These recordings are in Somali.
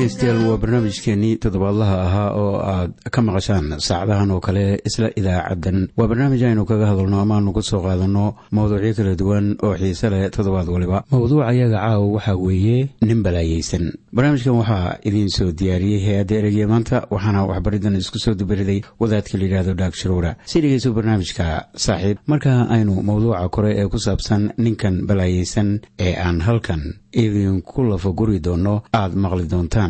dhegaystayaal waa barnaamijkeenii toddobaadlaha ahaa oo aad ka maqashaan saacadahan oo kale isla idaacaddan waa barnaamij aynu kaga hadalno amaanu ku soo qaadanno mawduucyo kala duwan oo xiise leh toddobaad waliba. Mawduuca yaga caawa waxaa weeye nin balaayeysan barnaamijkan waxaa idiin soo diyaariyey hay'adda ereyga maanta waxaana waxbaridan isku soo dubariday wadaadka layidhahdo dhaag sharuura. Si dhegeyso barnaamijka saaxiib. Marka aynu mawduuca kore ee ku saabsan ninkan balaayeysan ee aan halkan idinku lafaguri doonno aad maqli doontaan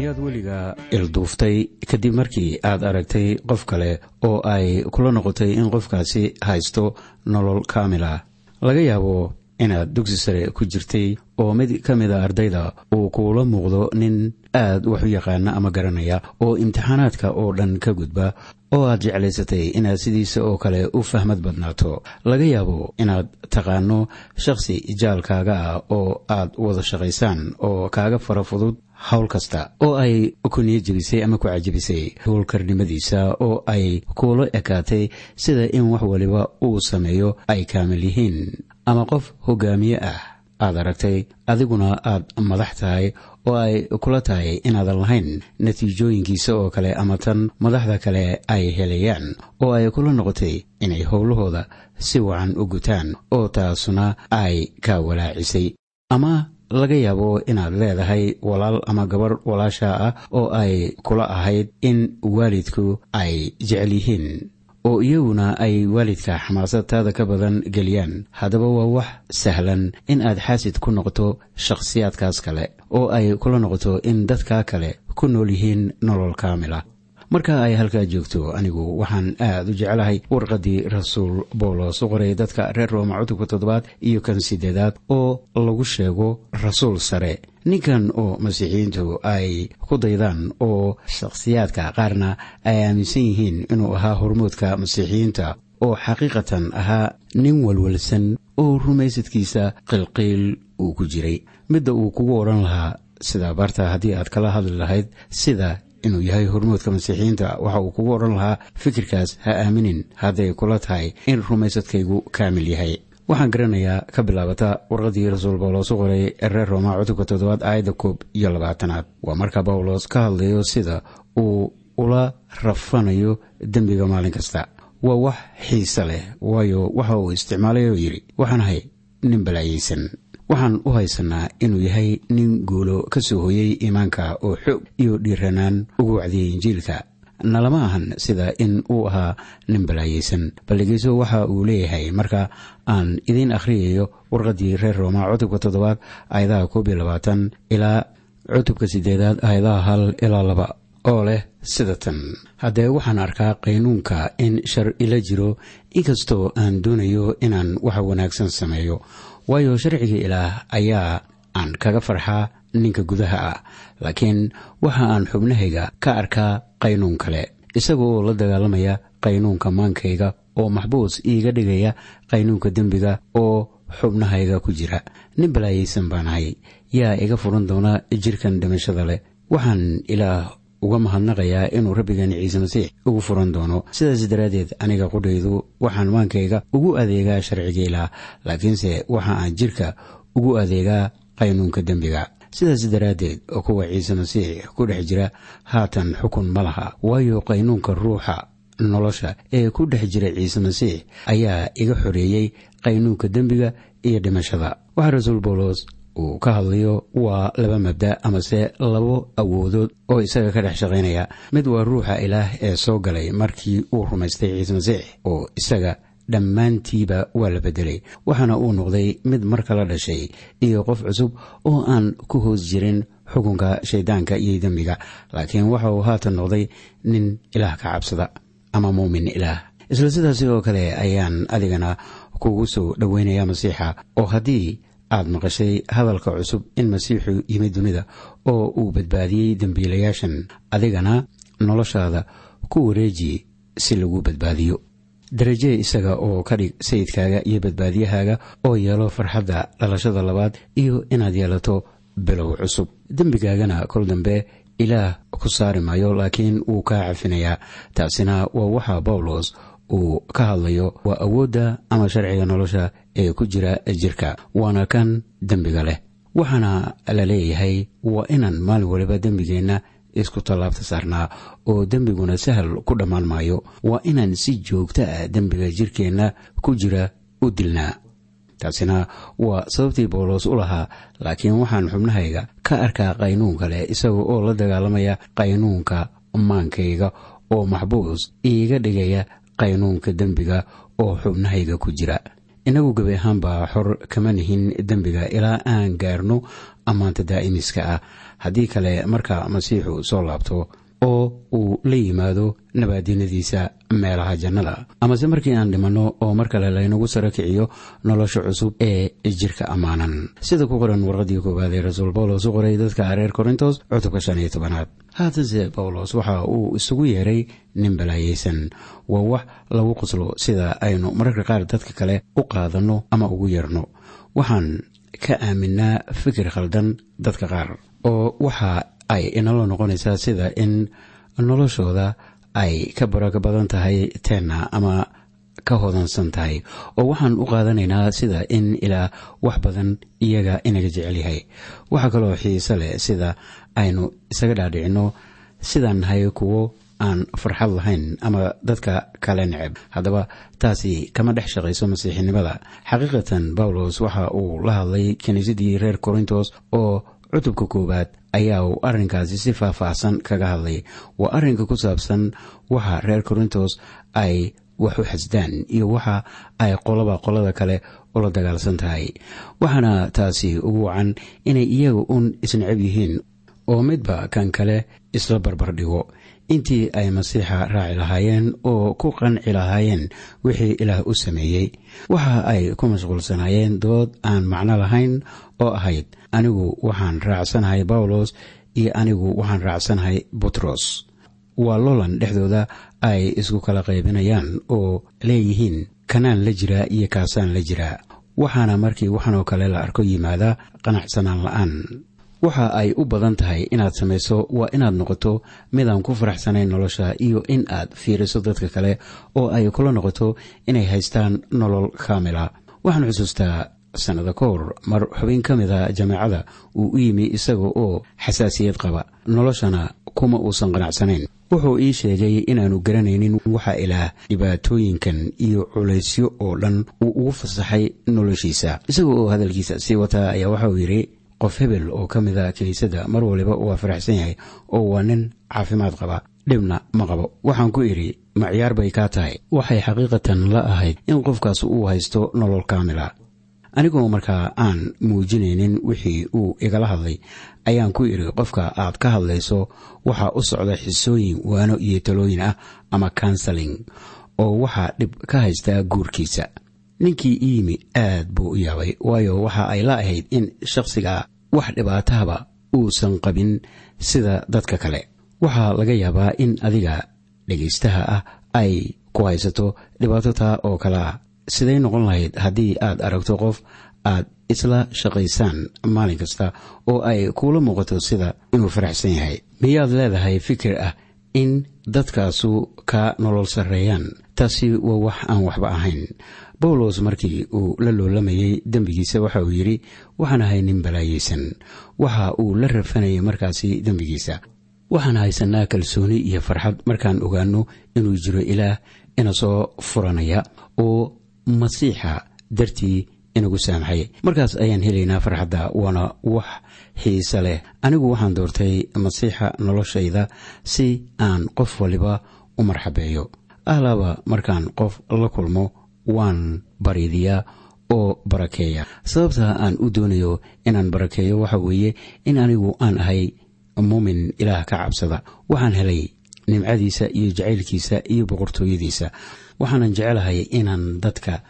miyaad weliga ilduuftay kadib markii aad aragtay qof kale oo ay kula noqotay in qofkaasi haysto nolol kaamila laga yaabo inaad dugsi sare ku jirtay oo mid ka mid a ardayda uu kuula muuqdo nin aad wax u yaqaana ama garanaya oo imtixaanaadka oo dhan ka gudba oo aad jeclaysatay inaad sidiisa oo kale u fahmad badnaato. Laga yaabo inaad taqaano shakhsi jaalkaaga ah oo aad wada shaqaysaan oo kaaga fara fudud howl kasta oo ay ku niyo jebisay ama ku cajabisay howlkarnimadiisa oo ay kuula ekaatay sida in wax waliba uu sameeyo ay kaamil yihiin. Ama qof hogaamiye ah aad aragtay adiguna aad madax tahay oo ay kula tahay inaadan lahayn natiijooyinkiisa oo kale ama tan madaxda kale ay helayaan oo ay kula noqotay inay howlahooda si wacan u gutaan oo taasuna ay ka walaacisay ama laga yaabo inaad leedahay walaal ama gabar walaasha ah oo ay kula ahayd in waalidku ay jecel yihiin. Oo iyaguna ay waalidka xamaasadtaada ka badan geliyaan. Haddaba waa wax sahlan in aad xaasid ku noqoto shakhsiyaadkaas kale oo ay kula noqoto in dadka kale ku nool yihiin nolol kaamila marka ay halkaa joogto anigu waxaan aad u jeclahay warqaddii rasuul boolos u qoray dadka reer rooma cutubka toddobaad iyo kan sideedaad oo lagu sheego rasuul sare. Ninkan oo masiixiyiintu ay ku daydaan oo shakhsiyaadka qaarna ay aaminsan yihiin inuu ahaa hormuudka masiixiyiinta oo xaqiiqatan ahaa nin walwalsan oo rumaysadkiisa qilqiil uu ku jiray. Midda uu kugu odhan lahaa sida barta haddii aad kala hadli lahayd sida inuu yahay hormuudka masiixiyiinta. Waxa uu kugu odhan lahaa fikirkaas ha aaminin hadday kula tahay in rumaysadkaygu kaamil yahay. Waxaan garanayaa ka bilaabata warqaddii rasuul bawlos u qoray reer rooma cutubka toddobaad aayadda koob iyo labaatanaad. Waa marka bawlos ka hadlayo sida uu ula rafanayo dembiga maalin kasta. Waa wax xiise leh waayo waxa uu isticmaalay oo yidhi waxaan ahay nin balaayeysan waxaan u haysanaa inuu yahay nin guulo ka soo hoyey iimaanka oo xoog iyo dhiiranaan ugu wacdiyey injiilka. Nalama ahan sida in uu ahaa nin balaayeysan balligeyso waxa uu leeyahay marka aan idiin akhriyayo warqaddii reer rooma cutubka toddobaad aayadaha koob iyo labaatan ilaa cutubka sideedaad aayadaha hal ilaa laba oo leh sida tan haddee waxaan arkaa qaynuunka in shar ila jiro inkastoo aan doonayo inaan waxa wanaagsan sameeyo waayo sharciga ilaah ayaa aan kaga farxaa ninka gudaha ah laakiin waxa aan xubnahayga ka arkaa qaynuun kale. Isagoo la dagaalamaya qaynuunka maankayga oo maxbuus iiga dhigaya qaynuunka dembiga oo xubnahayga ku jira. Nin balaayeysan baanahay yaa iga furan doona jirkan dhimashada leh. Waxaan ilaah uga mahadnaqayaa inuu rabbigeeni ciise masiix ugu furan doono. Sidaas daraaddeed aniga qudhaydu waxaan maankayga ugu adeegaa sharciga ilaah laakiinse waxa aan jirka ugu adeegaa qaynuunka dembiga. Sidaas daraaddeed oo kuwa ciise masiix ku dhex jira haatan xukun ma laha waayo qaynuunka ruuxa nolosha ee ku dhex jira ciise masiix ayaa iga xoreeyey qaynuunka dembiga iyo dhimashada. Waxaa rasuul bawlos uu ka hadlayo waa laba mabda amase labo awoodood oo isaga ka dhex shaqaynaya. Mid waa ruuxa ilaah ee soo galay markii uu rumaystay ciise masiix oo isaga dhammaantiiba waa la bedelay waxaana uu noqday mid mar kala dhashay iyo qof cusub oo aan ku hoos jirin xukunka shayddaanka iyo dembiga. Laakiin waxa uu haatan noqday nin ilaah ka cabsada ama muumin ilaah. Isla sidaasi oo kale ayaan adigana kugu soo dhoweynaya masiixa oo haddii aad maqashay hadalka cusub in masiixu yimid dunida oo uu badbaadiyey dembiilayaashan. Adigana noloshaada ku wareeji si lagu badbaadiyo. Daraje isaga oo ka dhig sayidkaaga iyo badbaadiyahaaga oo yeelo farxadda dhalashada labaad iyo inaad yeelato bilow cusub. Dembigaagana kol dambe ilaah ku saari maayo laakiin wuu kaa cafinayaa. Taasina waa waxa bawlos uu ka hadlayo waa awoodda ama sharciga nolosha ee ku jira jirka waana kan dembiga leh. Waxaana la leeyahay waa inaan maalin waliba dembigeenna isku tallaabta saarnaa oo dembiguna sahal ku dhammaan maayo. Waa inaan si joogto ah dembiga jirkeenna ku jira u dilnaa. Taasina waa sababtii bawlos u lahaa laakiin waxaan xubnahayga ka arkaa qaynuun kale isaga oo la dagaalamaya qaynuunka maankayga oo maxbuus iiga dhigaya qaynuunka dembiga oo xubnahayga ku jira. Innagu gebi ahaanbaa xor kama nihin dembiga ilaa aan gaarno ammaanta daa'imiska ah. Haddii kale marka masiixu soo laabto oo uu la yimaado nabaadinadiisa meelaha jannada. Amase markii aan dhimanno oo mar kale laynagu saro kiciyo nolosha cusub ee jirka ammaanan sida ku qoran warqadii koowaad ee rasuul bawlos u qoray dadka reer korintos cutubka shan iyo tobanaad. Haatanse bawlos waxa uu isugu yeeray nin balaayaysan waa wax lagu qoslo sida aynu mararka qaar dadka kale u qaadanno ama ugu yeerno waxaan ka aaminaa fikir khaldan dadka qaar oo waxa ay inala noqonaysaa sida in noloshooda ay ka barako badan tahay teenna ama ka hodansan tahay. Oo waxaan u qaadanaynaa sida in ilaa wax badan iyaga inaga jecel yahay. Waxaa kaloo xiise leh sida aynu isaga dhaadhicinno sidaan nahay kuwo aan farxad lahayn ama dadka kale neceb. Haddaba taasi kama dhex shaqayso masiixinimada. Xaqiiqatan bawlos waxa uu la hadlay kiniisadii reer korintos oo cutubka koowaad ayaa uu arrinkaasi si faahfaahsan kaga hadlay. Waa arrinka ku saabsan waxa reer korintos ay wax u xasdaan iyo waxa ay qolaba qolada kale ula dagaalsan tahay. Waxaana taasi ugu wacan inay iyaga uun isnecab yihiin oo midba kan kale isla barbar dhigo intii ay masiixa raaci lahaayeen oo ku qanci lahaayeen wixii ilaah u sameeyey. Waxa ay ku mashquulsanaayeen dood aan macno lahayn oo ahayd anigu waxaan raacsanahay bawlos iyo anigu waxaan raacsanahay butros waa lolan dhexdooda ay isku kala qaybinayaan oo leeyihiin kanaan la jiraa iyo kaasaan la jiraa. Waxaana markii waxanoo kale la arko yimaada qanacsanaan la'aan waxa ay u badan tahay inaad samayso waa inaad noqoto midaan ku faraxsanayn nolosha iyo in aad fiiriso dadka kale oo ay kula noqoto inay haystaan nolol kaamila waxaan xusuustaa sannada ka hor mar xubin ka mida jameecada uu u yimi isaga oo xasaasiyad qaba. Noloshana kuma uusan qanacsanayn. Wuxuu ii sheegay inaanu garanaynin waxa ilaah dhibaatooyinkan iyo culaysyo oo dhan uu ugu fasaxay noloshiisa. Isaga oo hadalkiisa sii wataa ayaa waxauu yidhi qof hebel oo ka mida kiniisadda mar waliba waa faraxsan yahay oo waa nin caafimaad qaba dhibna ma qabo. Waxaan ku idhi macyaar bay kaa tahay. Waxay xaqiiqatan la ahayd in qofkaas uu haysto nolol kaamila. Anigoo markaa aan muujinaynin wixii uu igala hadlay ayaan ku idhi qofka aad ka hadlayso waxaa u socda xisooyin waano iyo talooyin ah ama kansaling oo waxaa dhib ka haystaa guurkiisa ninkii i yimi aad buu u yaabay waayo waxa ay la ahayd in shakhsiga wax dhibaatahaba uusan qabin sida dadka kale. Waxaa laga yaabaa in adiga dhegaystaha ah ay ku haysato dhibaato taa oo kale ah siday noqon lahayd haddii aad aragto qof aad isla shaqaysaan maalin kasta oo ay kuula muuqato sida inuu faraxsan yahay. Miyaad leedahay fikir ah in dadkaasu ka nolol sarreeyaan? Taasi waa wax aan waxba ahayn bawlos markii uu la loolamayey dembigiisa waxa uu yidhi waxaan ahay nin balaayaysan waxa uu la rafanayay markaasi dembigiisa. Waxaan haysanaa kalsooni iyo farxad markaan ogaanno inuu jiro ilaah ina soo furanaya oo masiixa dartii inagu saamaxay markaas ayaan helaynaa farxadda waana wax xiise leh. Anigu waxaan doortay masiixa noloshayda si aan qof waliba u marxabeeyo. Ahlaaba markaan qof la kulmo waan bariidiyaa oo barakeeya. Sababta aan u doonayo inaan barakeeyo waxa weeye in anigu aan ahay muumin ilaah ka cabsada. Waxaan helay nimcadiisa iyo jacaylkiisa iyo boqortooyadiisa. Waxaanan jecelahay inaan dadka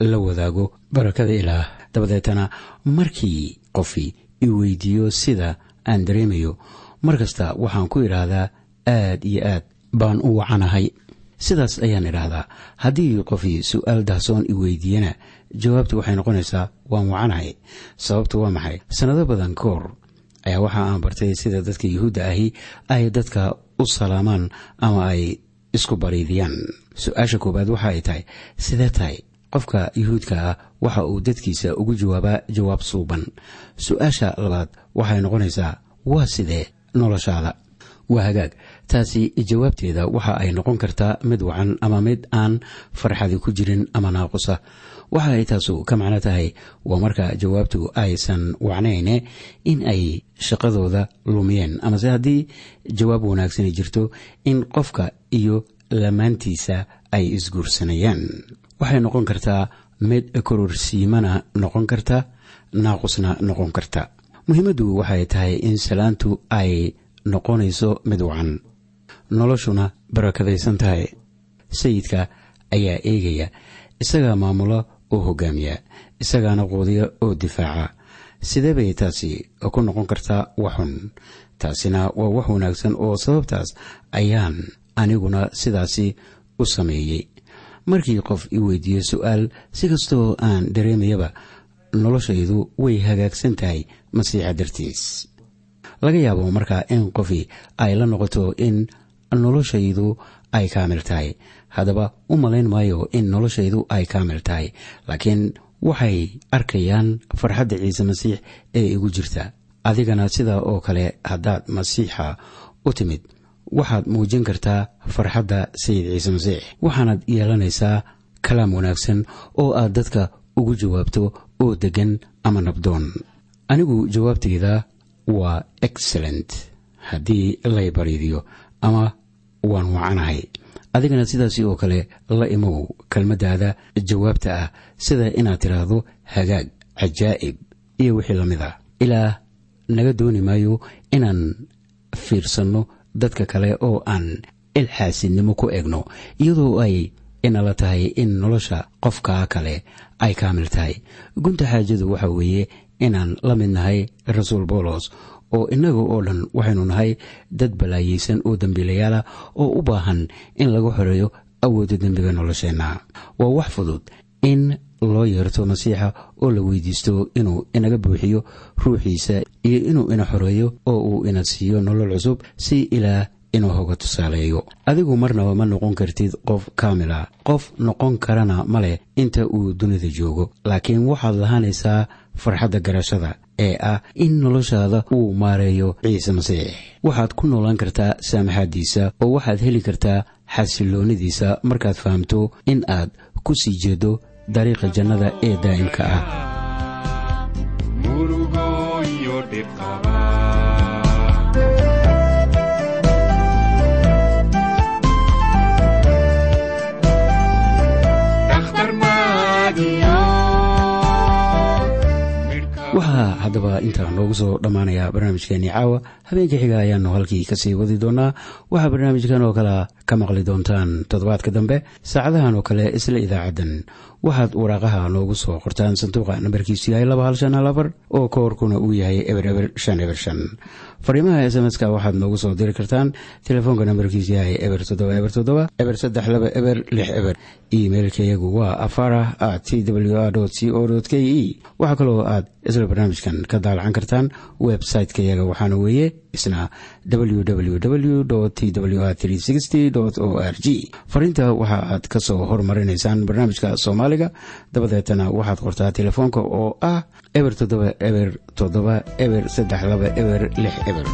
la wadaago barakada ilaah. Dabadeetana markii qofi i weydiiyo sida aan dareemayo mar kasta waxaan ku idhaahdaa aad iyo aad baan u wacanahay sidaas ayaan idhaahdaa. Haddii qofi su'aal dahsoon i weydiiyana jawaabtu waxay noqonaysaa waan wacanahay. Sababtu waa maxay? Sannado badan ka hor ayaa waxa aan bartay sida dadka yuhuudda ahi ay dadka u salaamaan ama ay isku bariidiyaan. Su'aasha koowaad waxa ay tahay sidee tahay qofka yuhuudka ah waxa uu dadkiisa ugu jawaabaa jawaab suuban. Su'aasha labaad waxay noqonaysaa waa sidee noloshaada? Waa hagaag taasi jawaabteeda waxa ay noqon kartaa mid wacan ama mid aan farxadi ku jirin ama naaqusa waxa ay taasu ka macno tahay waa marka jawaabtu aysan wacnayne in ay shaqadooda lumiyeen. Amase haddii jawaab wanaagsani jirto in qofka iyo lamaantiisa ay isguursanayaan. Waxay noqon kartaa mid kororsiimana noqon karta naaqusna noqon karta. Muhiimaddu waxay tahay in salaantu ay noqonayso mid wacan noloshuna barakadaysan tahay. Sayidka ayaa eegaya isagaa maamula oo hogaamiya isagaana quudiya oo difaaca. Sidee bay taasi ku noqon kartaa waxxun taasina waa wax wanaagsan oo sababtaas ayaan aniguna sidaasi u sameeyey. Markii qof i weydiiyo su'aal si kastoo aan dareemayaba noloshaydu way hagaagsan tahay masiixa dartiis. Laga yaabo markaa in qofi ay la noqoto in noloshaydu ay kaamil tahay. Haddaba u malayn maayo in noloshaydu ay kaamil tahay. Laakiin waxay arkayaan farxadda ciise masiix ee igu jirta. Adigana sidaa oo kale haddaad masiixa u timid waxaad muujin kartaa farxadda sayid ciise masiix. Waxaanaad yeelanaysaa kalaam wanaagsan oo aad dadka ugu jawaabto oo deggan ama nabdoon. Anigu jawaabteyda waa excellent. Haddii lay bariidiyo ama waan wacanahay. Adigana sidaasi oo kale la imow kelmaddaada jawaabta ah sida inaad tidhaahdo hagaag cajaa'ib iyo wixii la mid ah. Ilaa naga dooni maayo inaan fiirsanno dadka kale oo aan ilxaasidnimo ku egno iyadoo ay inala tahay in nolosha qofkaa kale ay kaamil tahay. Gunta xaajadu waxa weeye inaan la mid nahay rasuul boolos oo innaga oo dhan waxaynu nahay dad balaayeysan oo dembiilayaala oo u baahan in laga xoreeyo awoodda dembiga nolosheenna. Waa wax fudud in loo yeerto masiixa oo la weydiisto inuu inaga buuxiyo ruuxiisa iyo inuu ina xoreeyo oo uu ina siiyo nolol cusub si ilaah inuu hoga tusaaleeyo. Adigu marnaba ma noqon kartid qof kaamila qof noqon karana ma leh inta uu dunida joogo laakiin waxaad lahaanaysaa farxadda garashada ee ah in noloshaada uu maareeyo ciise masiix waxaad ku noolaan kartaa saamaxaaddiisa oo waxaad heli kartaa xasiloonidiisa markaad fahamto in aad ku sii jeedo dariiqa jannada ee daa'imka ah waxaa haddaba intaa noogu soo dhammaanaya barnaamijkeenii caawa habeenka xiga ayaanu halkii ka sii wadi doonaa waxaa barnaamijkan oo kale ka maqli doontaan toddobaadka dambe saacadahan oo kale isla idaacaddan waxaad waraaqaha noogu soo qortaan sanduuqa nambarkiisu yahay laba hal shan hal afar oo koorkuna uu yahay eber eber shan eber shan fariimaha s m ska waxaad noogu soo diri kartaan telefoonka nambarkiisu yahay eber toddoba eber toddoba eber saddex laba eber lix eber. Imeilkayagu waa afarah at t w a c o k e. Waxaa kaloo aad isla barnaamijkan ka daalacan kartaan website-kayaga waxaana weeye isna www t w a o r g. Fariinta waxa aad ka soo hormarinaysaan barnaamijka soomaaliga. Dabadeetana waxaad qortaa telefoonka oo ah eber toddoba eber toddoba eber saddex laba eber lix eber.